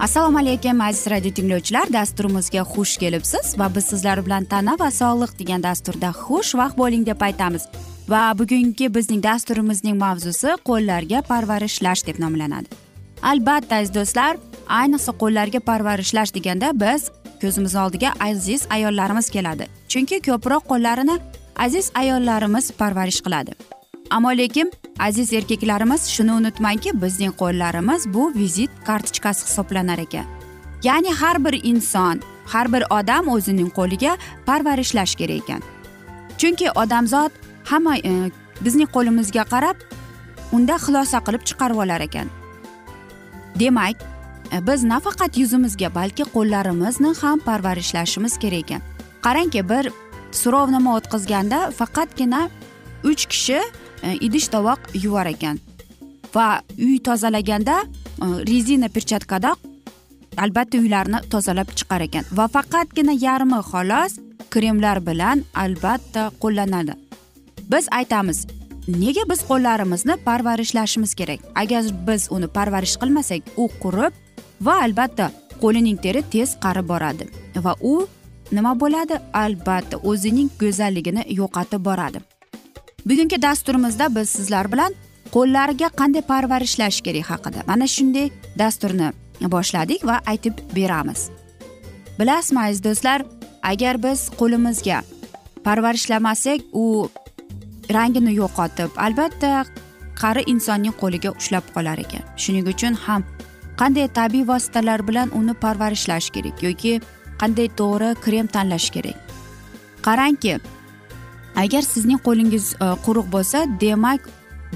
assalomu alaykum aziz radio tinglovchilar. Dasturimizga xush kelibsiz va biz sizlar bilan tana va sog'liq degan dasturda xushvaqt bo'ling deb aytamiz. Va bugungi bizning dasturimizning mavzusi qo'llarga parvarishlash deb nomlanadi. Albatta aziz do'stlar ayniqsa qo'llarga parvarishlash deganda biz ko'zimiz oldiga aziz ayollarimiz keladi. Chunki ko'proq qo'llarini aziz ayollarimiz parvarish qiladi. Ammo lekin aziz erkaklarimiz shuni unutmangki bizning qo'llarimiz bu vizit kartochkasi hisoblanar ekan. Ya'ni har bir inson har bir odam o'zining qo'liga parvarishlash kerak ekan. Chunki odamzod hamma e, bizning qo'limizga qarab unda xulosa qilib chiqarib olar ekan. Demak e, biz nafaqat yuzimizga balki qo'llarimizni ham parvarishlashimiz kerak ekan. Qarangki bir so'rovnoma o'tkazganda faqatgina uch kishi E, idish tovoq yuvar ekan. Va uy tozalaganda e, rezina perchatkada albatta uylarni tozalab chiqar ekan. Va faqatgina yarmi xolos kremlar bilan albatta qo'llanadi. Biz aytamiz nega biz qo'llarimizni parvarishlashimiz kerak? Agar biz uni parvarish qilmasak u qurib va albatta qo'lining teri tez qarib boradi. Va u nima bo'ladi? Albatta o'zining go'zalligini yo'qotib boradi. Bugungi dasturimizda biz sizlar bilan qo'llariga qanday parvarishlash kerak haqida mana shunday dasturni boshladik va aytib beramiz. Bilasizmi aziz do'stlar agar biz qo'limizga parvarishlamasak u rangini yo'qotib albatta qari insonning qo'liga ushlab qolar ekan. Shuning uchun ham qanday tabiiy vositalar bilan uni parvarishlash kerak yoki qanday to'g'ri krem tanlash kerak? Qarangki agar sizning qo'lingiz e, quruq bo'lsa demak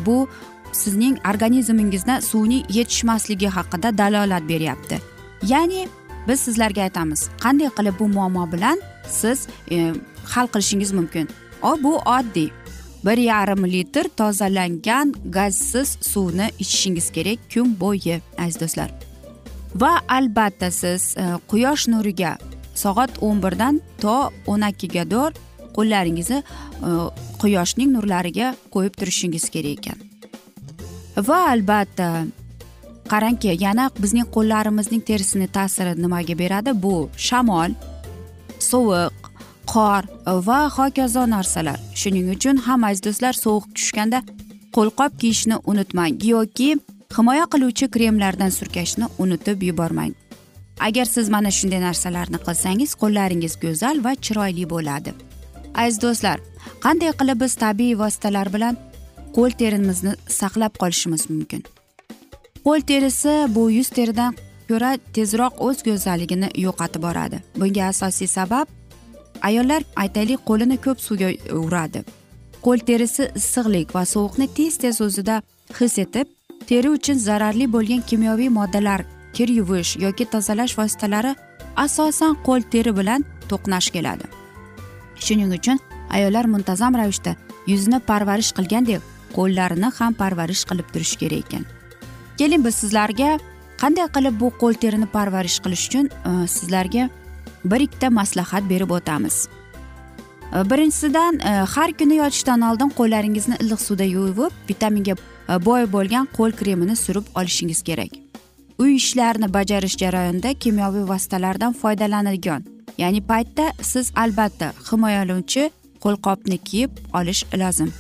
bu sizning organizmingizda suvning yetishmasligi haqida dalolat beryapti. Ya'ni biz sizlarga aytamiz qanday qilib bu muammo bilan siz e, hal qilishingiz mumkin? O bu oddiy. Bir yarim litr tozalangan gazsiz suvni ichishingiz kerak kun bo'yi aziz do'stlar. Va albatta siz e, quyosh nuriga soat o'n birdan to o'n ikkigador qo'llaringizni e, quyoshning nurlariga qo'yib turishingiz kerak ekan. Va albatta qarangki yana bizning qo'llarimizning terisini ta'siri nimaga beradi? Bu shamol sovuq qor va hokazo narsalar. Shuning uchun ham aziz do'stlar sovuq tushganda qo'lqop kiyishni unutmang yoki himoya qiluvchi kremlardan surkashni unutib yubormang. Agar siz mana shunday narsalarni qilsangiz qo'llaringiz go'zal va chiroyli bo'ladi. Aziz do'stlar qanday qilib biz tabiiy vositalar bilan qo'l terimizni saqlab qolishimiz mumkin? Qo'l terisi bu yuz teridan ko'ra tezroq o'z go'zalligini yo'qotib boradi. Bunga asosiy sabab ayollar aytaylik qo'lini ko'p suvga uradi. Qo'l terisi issiqlik va sovuqni tez tez o'zida his etib teri uchun zararli bo'lgan kimyoviy moddalar kir yuvish yoki tozalash vositalari asosan qo'l teri bilan to'qnash keladi. Shuning uchun ayollar muntazam ravishda yuzni parvarish qilgandek qo'llarini ham parvarish qilib turish kerak ekan. Keling biz sizlarga qanday qilib bu qo'l terini parvarish qilish uchun e, sizlarga bir ikkita maslahat berib o'tamiz. E, birinchisidan e, har kuni yotishdan oldin qo'llaringizni iliq suvda yuvib vitaminga boy bo'lgan qo'l kremini surib olishingiz kerak. Uy ishlarini bajarish jarayonida kimyoviy vositalardan foydalanilgan. Ya'ni paytda siz albatta himoyalovchi qo'lqopni kiyib olish lozim.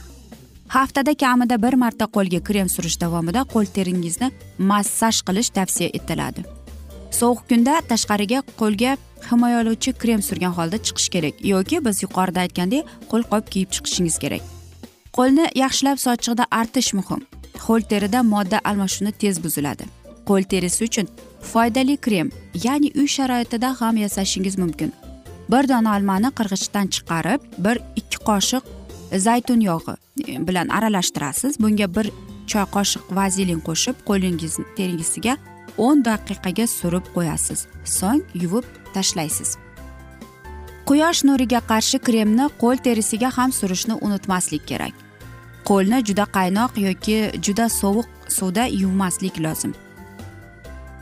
Haftada kamida bir marta qo'lga krem surish davomida qo'l teringizni massaj qilish tavsiya etiladi. Sovuq kunda tashqariga qo'lga himoyalovchi krem surgan holda chiqish kerak yoki biz yuqorida aytgandek qo'lqop kiyib chiqishingiz kerak. Qo'lni yaxshilab sochiqda artish muhim. Qo'l terida modda almashuvi tez buziladi. Qo'l terisi uchun foydali krem ya'ni uy sharoitida ham yasashingiz mumkin. Bir dona olmani qirg'ichdan chiqarib bir ikki qoshiq zaytun yog'i e, bilan aralashtirasiz. Bunga bir choy qoshiq vazelin qo'shib qo'lingiz terisiga o'n daqiqaga surib qo'yasiz. So'ng yuvib tashlaysiz. Quyosh nuriga qarshi kremni qo'l terisiga ham surishni unutmaslik kerak. Qo'lni juda qaynoq yoki juda sovuq suvda yuvmaslik lozim.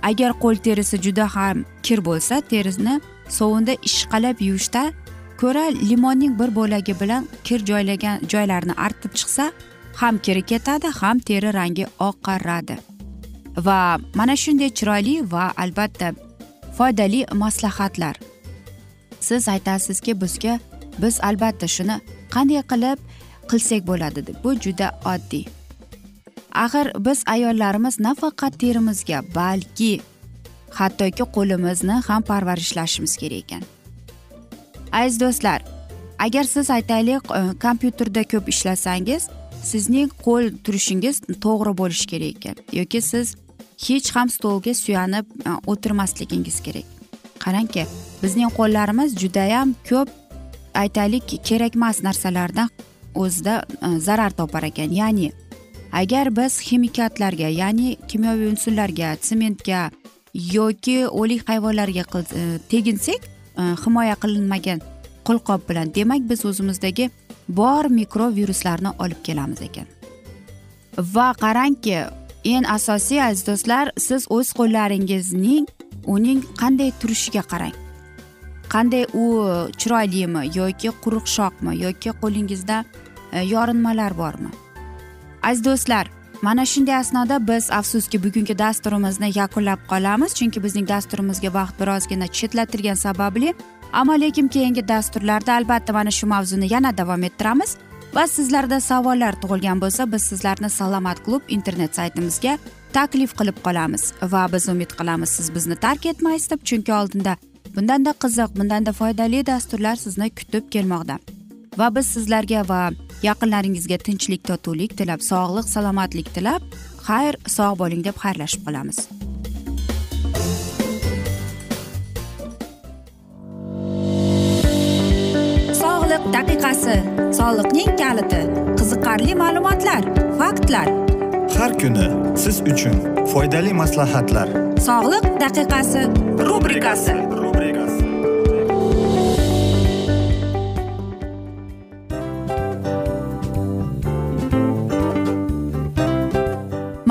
Agar qo'l terisi juda ham kir bo'lsa terisini sovunda ishqalab yuvishda ko'ra limonning bir bo'lagi bilan kir joylagan joylarni artib chiqsa ham kiri ketadi ham teri rangi oqaradi. Va mana shunday chiroyli va albatta foydali maslahatlar. Siz aytasizki bizga biz albatta shuni qanday qilib qilsak bo'ladi deb bu juda oddiy. Axir biz ayollarimiz nafaqat terimizga balki hattoki qo'limizni ham parvarishlashimiz kerak ekan. Aziz do'stlar agar siz aytaylik e, kompyuterda ko'p ishlasangiz sizning qo'l turishingiz to'g'ri bo'lishi kerak ekan yoki siz hech ham stolga suyanib e, o'tirmasligingiz kerak. Qarangki bizning qo'llarimiz judayam ko'p aytaylik kerakmas narsalardan o'zida e, zarar topar ekan ya'ni agar biz ximikatlarga ya'ni kimyoviy unsurlarga sementga yoki o'lik hayvonlarga e, teginsak e, himoya qilinmagan qo'lqop bilan demak biz o'zimizdagi bor mikroviruslarni olib kelamiz ekan. Va qarangki eng asosiy aziz do'stlar siz o'z qo'llaringizning uning qanday turishiga qarang. Qanday u chiroylimi yoki quruqshoqmi yoki qo'lingizda e, yorinmalar bormi? Aziz do'stlar mana shunday asnoda biz afsuski bugungi dasturimizni yakunlab qolamiz chunki bizning dasturimizga vaqt birozgina chetlatilgani sababli ammo lekin keyingi dasturlarda albatta mana shu mavzuni yana davom ettiramiz va sizlarda savollar tug'ilgan bo'lsa biz sizlarni salomat klub internet saytimizga taklif qilib qolamiz va biz umid qilamiz siz bizni tark etmaysiz deb chunki oldinda bundanda qiziq bundanda foydali dasturlar sizni kutib kelmoqda. Va biz sizlarga va yaqinlaringizga tinchlik totuvlik tilab sog'lik salomatlik tilab xayr sog' bo'ling deb xayrlashib qolamiz. Sog'liq daqiqasi soliqning kaliti qiziqarli ma'lumotlar faktlar. Har kuni siz uchun foydali maslahatlar. Sog'liq daqiqasi rubrikasi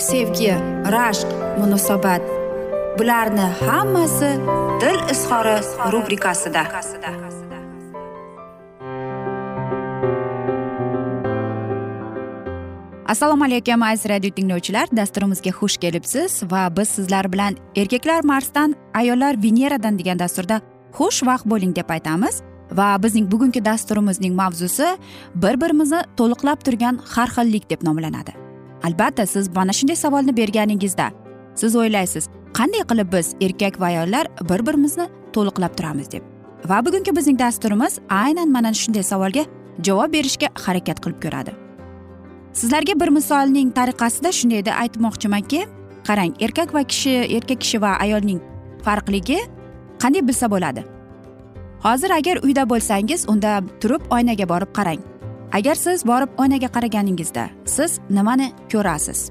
sevgi rashq munosabat. Bularni hammasi dil izhori rubrikasida. Assalomu alaykum aziz radio tinglovchilar. Dasturimizga xush kelibsiz va biz sizlar bilan erkaklar marsdan ayollar veneradan degan dasturda xushvaqt bo'ling deb aytamiz. Va bizning bugungi dasturimizning mavzusi bir birimizni to'liqlab turgan har xillik deb nomlanadi. Albatta siz mana shunday savolni berganingizda. Siz o'ylaysiz qanday qilib biz erkak va ayollar bir birimizni to'liqlab turamiz deb. Va bugungi bizning dasturimiz aynan mana shunday savolga javob berishga harakat qilib ko'radi. Sizlarga bir misolning tariqasida shunday deb aytmoqchimanki qarang erkak va kishi erkak kishi va ayolning farqligi qanday bilsa bo'ladi. Hozir agar uyda bo'lsangiz unda turib oynaga borib qarang. Agar siz borib oynaga qaraganingizda siz nimani ko'rasiz?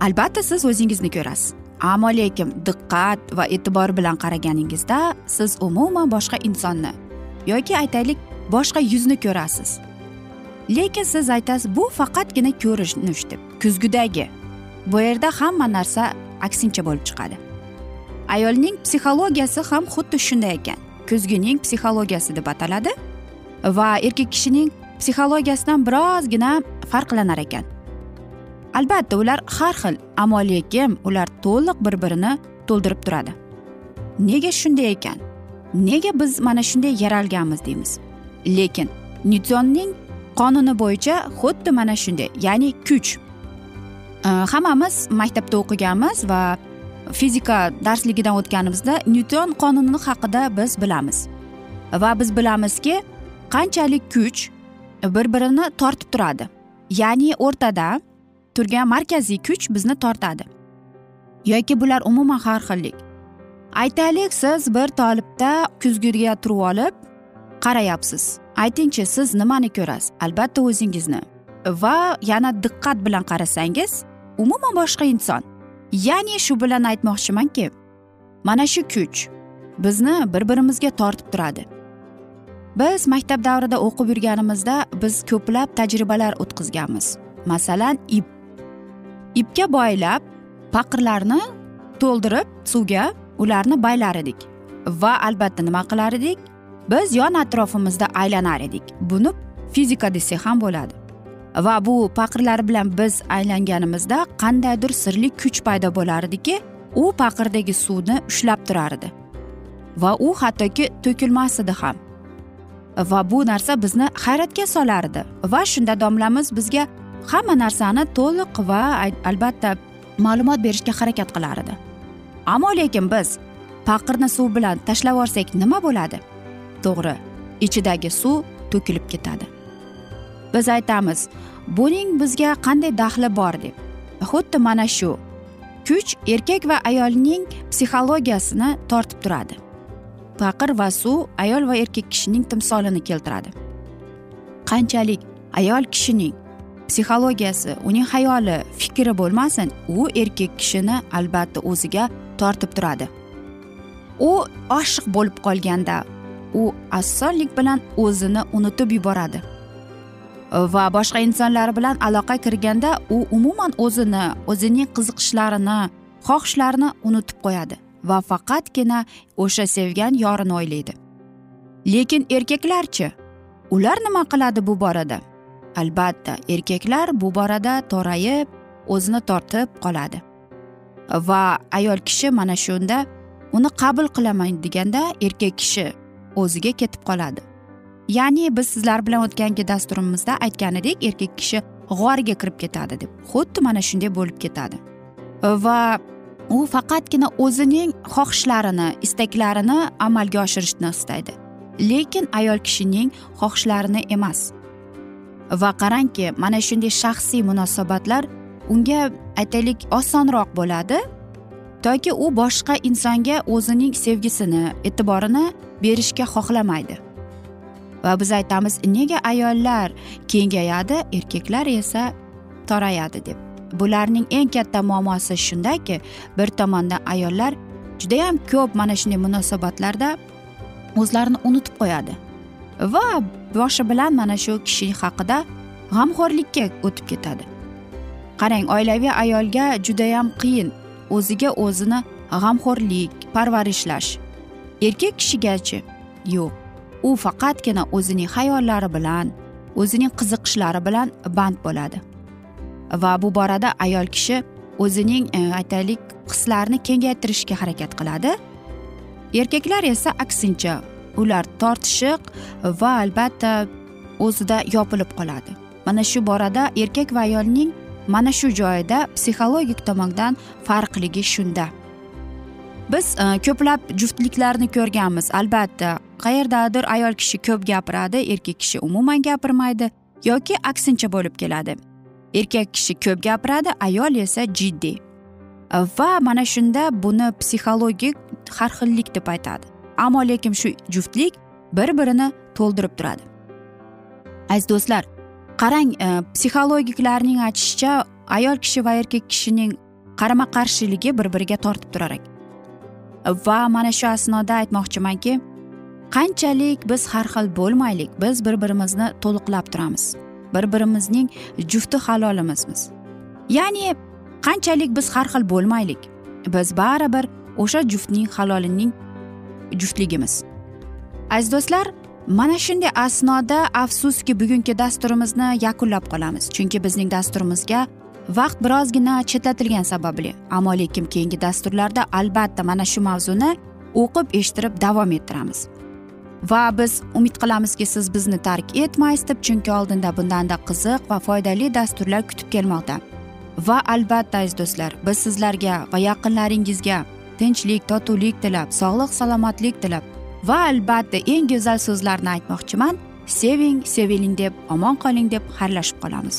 Albatta siz o'zingizni ko'rasiz. Ammo lekin diqqat va e'tibor bilan qaraganingizda siz umuman boshqa insonni yoki aytaylik boshqa yuzni ko'rasiz. Lekin siz aytasiz bu faqatgina ko'rinish deb kuzgudagi. Bu yerda hamma narsa aksincha bo'lib chiqadi. Ayolning psixologiyasi ham xuddi shunday ekan. Kuzgining psixologiyasi deb ataladi va erkak kishining psixologiyasidan birozgina farqlanar ekan. Albatta ular har xil ammo lekin ular to'liq bir birini to'ldirib turadi. Nega shunday ekan? Nega biz mana shunday yaralganmiz deymiz. Lekin nyutonning qonuni bo'yicha xuddi mana shunday ya'ni kuch. Hammamiz maktabda o'qiganmiz va fizika darsligidan o'tganimizda nyuton qonuni haqida biz bilamiz. Va biz bilamizki qanchalik kuch bir birini tortib turadi. Ya'ni o'rtada turgan markaziy kuch bizni tortadi. Yoki bular umuman har xillik. Aytaylik siz bir tolibda kuzgiga turib olib qarayapsiz. Aytingchi siz nimani ko'rasiz? Albatta o'zingizni. Va yana diqqat bilan qarasangiz umuman boshqa inson. Ya'ni shu bilan aytmoqchimanki mana shu kuch bizni bir birimizga tortib turadi. Biz maktab davrida o'qib yurganimizda biz ko'plab tajribalar o'tkazganmiz. Masalan ip. Ipga boylab paqirlarni to'ldirib suvga ularni baylar edik. Va albatta nima qilar edik? Biz yon atrofimizda aylanar edik. Buni fizika desak ham bo'ladi. Va bu paqirlar bilan biz aylanganimizda qandaydir sirli kuch paydo bo'lar ediki u paqirdagi suvni ushlab turar edi va u hattoki to'kilmas edi ham. Va bu narsa bizni hayratga solardi. Va shunda domlamiz bizga hamma narsani to'liq va albatta ma'lumot berishga harakat qilar edi ammo lekin biz paqirni suv bilan tashlab yuborsak nima bo'ladi? To'g'ri ichidagi suv to'kilib ketadi. Biz aytamiz buning bizga qanday daxli bor? deb. Xuddi mana shu kuch erkak va ayolning psixologiyasini tortib turadi. Paqir va suv ayol va erkak kishining timsolini keltiradi. Qanchalik ayol kishining psixologiyasi uning xayoli fikri bo'lmasin u erkak kishini albatta o'ziga tortib turadi. U oshiq bo'lib qolganda u osonlik bilan o'zini unutib yuboradi. Va boshqa insonlar bilan aloqa kirganda u umuman o'zini o'zining qiziqishlarini xohishlarini unutib qo'yadi. Va faqatgina o'sha sevgan yorini o'ylaydi. Lekin erkaklarchi? Ular nima qiladi bu borada? Albatta erkaklar bu borada torayib o'zini tortib qoladi. Va ayol kishi mana shunda uni qabul qilaman deganda erkak kishi o'ziga ketib qoladi. Ya'ni biz sizlar bilan o'tgangi dasturimizda aytgan edik erkak kishi g'orga kirib ketadi deb xuddi mana shunday bo'lib ketadi. Va u faqatgina o'zining xohishlarini istaklarini amalga oshirishni istaydi. Lekin ayol kishining xohishlarini emas. Va qarangki mana shunday shaxsiy munosabatlar unga aytaylik osonroq bo'ladi toki u boshqa insonga o'zining sevgisini e'tiborini berishga xohlamaydi. Va biz aytamiz nega ayollar kengayadi erkaklar esa torayadi deb. Bularning eng katta muammosi shundaki bir tomondan ayollar judayam ko'p mana shunday munosabatlarda o'zlarini unutib qo'yadi va boshi bilan mana shu kishi haqida g'amxo'rlikka o'tib ketadi. Qarang oilaviy ayolga judayam qiyin o'ziga o'zini g'amxo'rlik parvarishlash erkak kishigachi? Yo'q u faqatgina o'zining hayollari bilan o'zining qiziqishlari bilan band bo'ladi. Va bu borada ayol kishi o'zining e, aytaylik hislarini kengaytirishga harakat qiladi. Erkaklar esa aksincha ular tortishiq va albatta o'zida yopilib qoladi. Mana shu borada erkak va ayolning mana shu joyida psixologik tomondan farqligi shunda. Biz e, ko'plab juftliklarni ko'rganmiz. Albatta qayerdadir ayol kishi ko'p gapiradi erkak kishi umuman gapirmaydi yoki aksincha bo'lib keladi. Erkak kishi ko'p gapiradi ayol esa jiddiy. Va mana shunda buni psixologik har xillik deb aytadi. Ammo lekin shu juftlik bir birini to'ldirib turadi. Aziz do'stlar qarang e, psixologiklarning aytishicha ayol kishi va erkak kishining qarama qarshiligi bir biriga tortib turar ekan. Va mana shu asnoda aytmoqchimanki qanchalik biz har xil bo'lmaylik biz bir birimizni to'liqlab turamiz. Bir birimizning jufti halolimizmiz. Ya'ni qanchalik biz har xil bo'lmaylik. Biz baribir o'sha juftning halolining juftligimiz. Aziz do'stlar mana shunday asnoda afsuski bugungi dasturimizni yakunlab qolamiz. Chunki bizning dasturimizga vaqt birozgina chetlatilgani sababli. Ammo lekin keyingi dasturlarda albatta mana shu mavzuni o'qib eshittirib davom ettiramiz. Va biz umid qilamizki siz bizni tark etmaysiz deb chunki oldinda bundanda qiziq va foydali dasturlar kutib kelmoqda. Va albatta aziz do'stlar biz sizlarga va yaqinlaringizga tinchlik totuvlik tilab sog'lik salomatlik tilab va albatta eng go'zal so'zlarni aytmoqchiman seving seviling deb omon qoling deb xayrlashib qolamiz.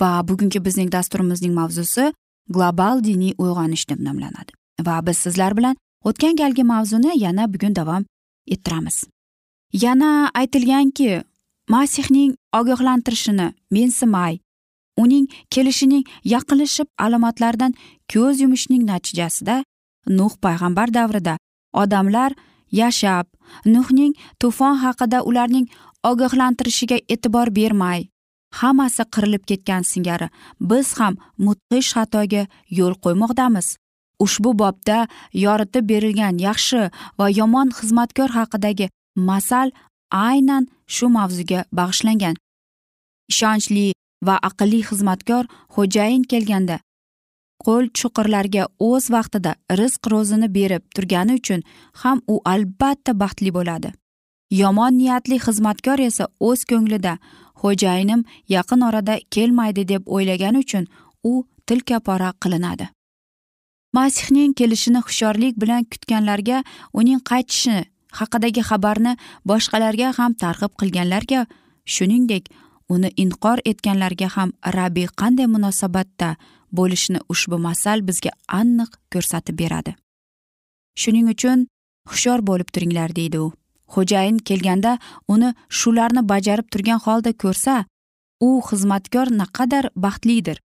Va bugungi bizning dasturimizning mavzusi global diniy uyg'onish deb nomlanadi. Va biz sizlar bilan o'tgan galgi mavzuni yana bugun davom ettiramiz. Yana aytilganki masihning ogohlantirishini mensimay uning kelishining yaqinlashib alomatlaridan ko'z yumishning natijasida nuh payg'ambar davrida odamlar yashab nuhning to'fon haqida ularning ogohlantirishiga e'tibor bermay hammasi qirilib ketgan singari. Biz ham mudhish xatoga yo'l qo'ymoqdamiz. Ushbu bobda yoritib berilgan yaxshi va yomon xizmatkor haqidagi masal aynan shu mavzuga bag'ishlangan. Ishonchli va aqlli xizmatkor xo'jayin kelganda qo'l chuqurlarga o'z vaqtida rizq ro'zini berib turgani uchun ham u albatta baxtli bo'ladi. Yomon niyatli xizmatkor esa o'z ko'nglida xo'jayinim yaqin orada kelmaydi deb o'ylagani uchun u tilkapora qilinadi. Masihning kelishini hushyorlik bilan kutganlarga uning qaytishi haqidagi xabarni boshqalarga ham targ'ib qilganlarga shuningdek uni inqor etganlarga ham rabbiy qanday munosabatda bo'lishini ushbu masal bizga aniq ko'rsatib beradi. Shuning uchun hushyor bo'lib turinglar deydi u. xo'jayin kelganda uni shularni bajarib turgan holda ko'rsa u xizmatkor naqadar baxtlidir.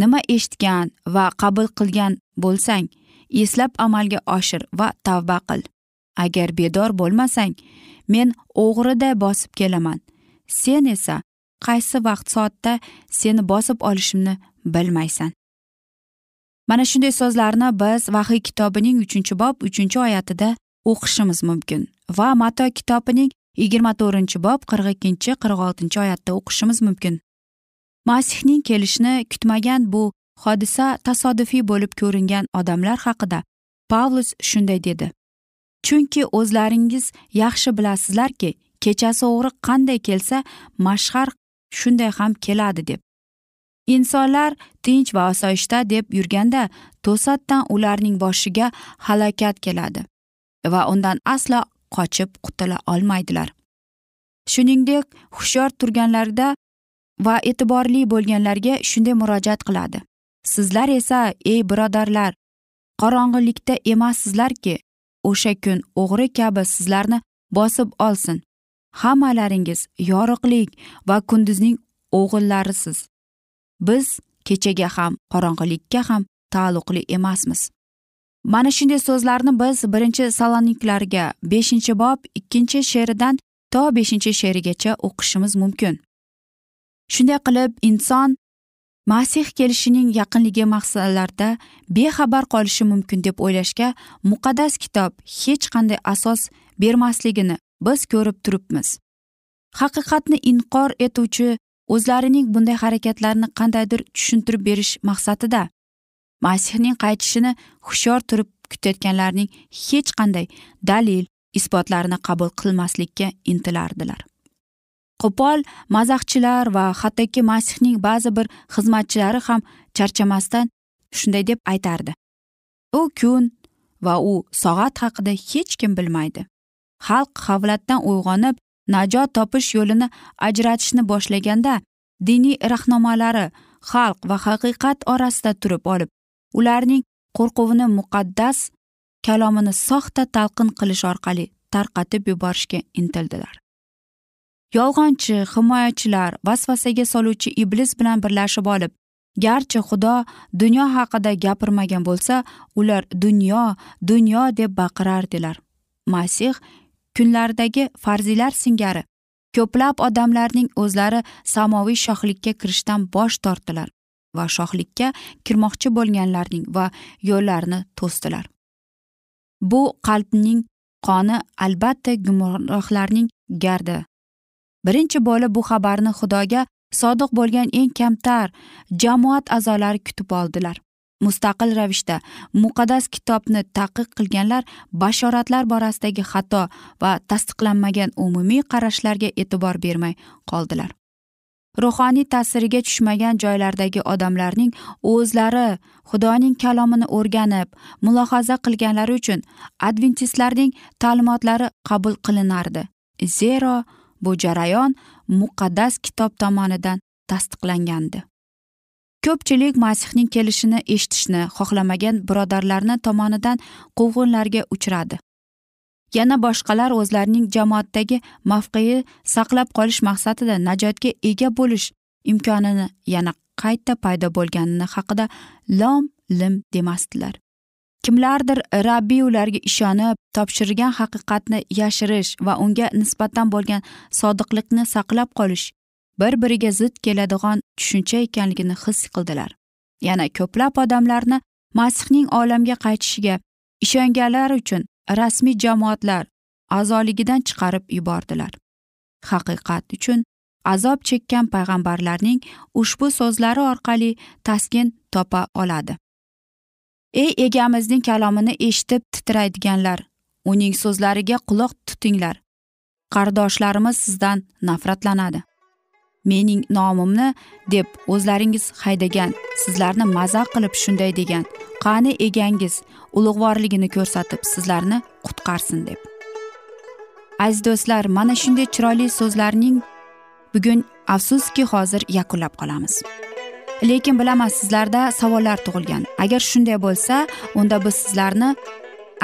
Nima eshitgan va qabul qilgan bo'lsang eslab amalga oshir va tavba qil. Agar bedor bo'lmasang men o'g'riday bosib kelaman. Sen esa qaysi vaqt soatda seni bosib olishimni bilmaysan. Mana shunday so'zlarni biz vahiy kitobining uchinchi bob uchinchi oyatida o'qishimiz mumkin va mato kitobining yigirma to'rtinchi bob qirq ikkinchi qirq oltinchi oyatda o'qishimiz mumkin. Masihning kelishini kutmagan bu hodisa tasodifiy bo'lib ko'ringan odamlar haqida pavlus shunday dedi. Chunki o'zlaringiz yaxshi bilasizlarki kechasi o'g'ri qanday kelsa mashhar shunday ham keladi deb. Insonlar tinch va osoyishta deb yurganda to'satdan ularning boshiga halokat keladi. Va undan aslo qochib qutula olmaydilar. Shuningdek hushyor turganlarda va e'tiborli bo'lganlarga shunday murojaat qiladi. Sizlar esa ey birodarlar qorong'ilikda emassizlarki o'sha kun o'g'ri kabi sizlarni bosib olsin. Hammalaringiz yorug'lik va kunduzning o'g'illarisiz. Biz kechaga ham qorong'ilikka ham taalluqli emasmiz. Mana shunday so'zlarni biz birinchi saloniklarga beshinchi bob ikkinchi she'ridan to beshinchi she'rigacha o'qishimiz mumkin. Shunday qilib inson masih kelishining yaqinligi maqsadlarida bexabar qolishi mumkin deb o'ylashga muqaddas kitob hech qanday asos bermasligini biz ko'rib turibmiz. Haqiqatni inqor etuvchi o'zlarining bunday harakatlarini qandaydir tushuntirib berish maqsadida masihning qaytishini hushyor turib kutayotganlarning hech qanday dalil isbotlarini qabul qilmaslikka intilardilar. Qo'pol mazaxchilar va hattoki masihning ba'zi bir xizmatchilari ham charchamasdan shunday deb aytardi. U kun va u soat haqida hech kim bilmaydi. Xalq havlatdan uyg'onib najot topish yo'lini ajratishni boshlaganda diniy rahnomalari xalq va haqiqat orasida turib olib ularning qo'rquvini muqaddas kalomini soxta talqin qilish orqali tarqatib yuborishga intildilar. Yolg'onchi himoyachilar vasvasaga soluvchi iblis bilan birlashib olib garchi xudo dunyo haqida gapirmagan bo'lsa ular dunyo dunyo deb baqirardilar masih kunlaridagi farziylar singari ko'plab odamlarning o'zlari samoviy shohlikka kirishdan bosh tortdilar. Va shohlikka kirmoqchi bo'lganlarning va yo'llarini to'sdilar bu qalbning qoni albatta gumrohlarning gardi. Birinchi bo'lib bu xabarni xudoga sodiq bo'lgan eng kamtar jamoat a'zolari kutib oldilar. Mustaqil ravishda muqaddas kitobni taqiq qilganlar bashoratlar borasidagi xato va tasdiqlanmagan umumiy qarashlarga e'tibor bermay qoldilar. Ruhoniy ta'siriga tushmagan joylardagi odamlarning o'zlari xudoning kalomini o'rganib mulohaza qilganlari uchun adventistlarning ta'limotlari qabul qilinardi. Zero bu jarayon muqaddas kitob tomonidan tasdiqlangandi. Ko'pchilik masihning kelishini eshitishni xohlamagan birodarlarni tomonidan quvg'inlarga uchradi. Yana boshqalar o'zlarining jamoatdagi mavqei saqlab qolish maqsadida najotga ega bo'lish imkonini yana qayta paydo bo'lganini haqida lom lim demasdilar. Kimlardir rabbiy ularga ishonib topshirgan haqiqatni yashirish va unga nisbatan bo'lgan sodiqlikni saqlab qolish bir biriga zid keladigan tushuncha ekanligini his qildilar. Yana ko'plab odamlarni masihning olamga qaytishiga ishonganlar uchun rasmiy jamoatlar a'zoligidan chiqarib yubordilar. Haqiqat uchun azob chekkan payg'ambarlarning ushbu so'zlari orqali taskin topa oladi. Ey egamizning kalomini eshitib titraydiganlar uning so'zlariga quloq tutinglar. Qardoshlarimiz sizdan nafratlanadi. Mening nomimni deb o'zlaringiz haydagan sizlarni mazax qilib shunday degan qani egangiz ulug'vorligini ko'rsatib sizlarni qutqarsin deb. Aziz do'stlar mana shunday chiroyli so'zlarning bugun afsuski hozir yakunlab qolamiz. Lekin bilaman sizlarda savollar tug'ilgan. Agar shunday bo'lsa unda biz sizlarni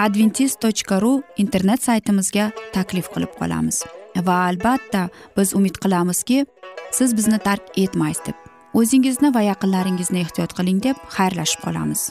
adventis tochka ru internet saytimizga taklif qilib qolamiz. Va albatta biz umid qilamizki siz bizni tark etmaysiz deb o'zingizni va yaqinlaringizni ehtiyot qiling deb xayrlashib qolamiz.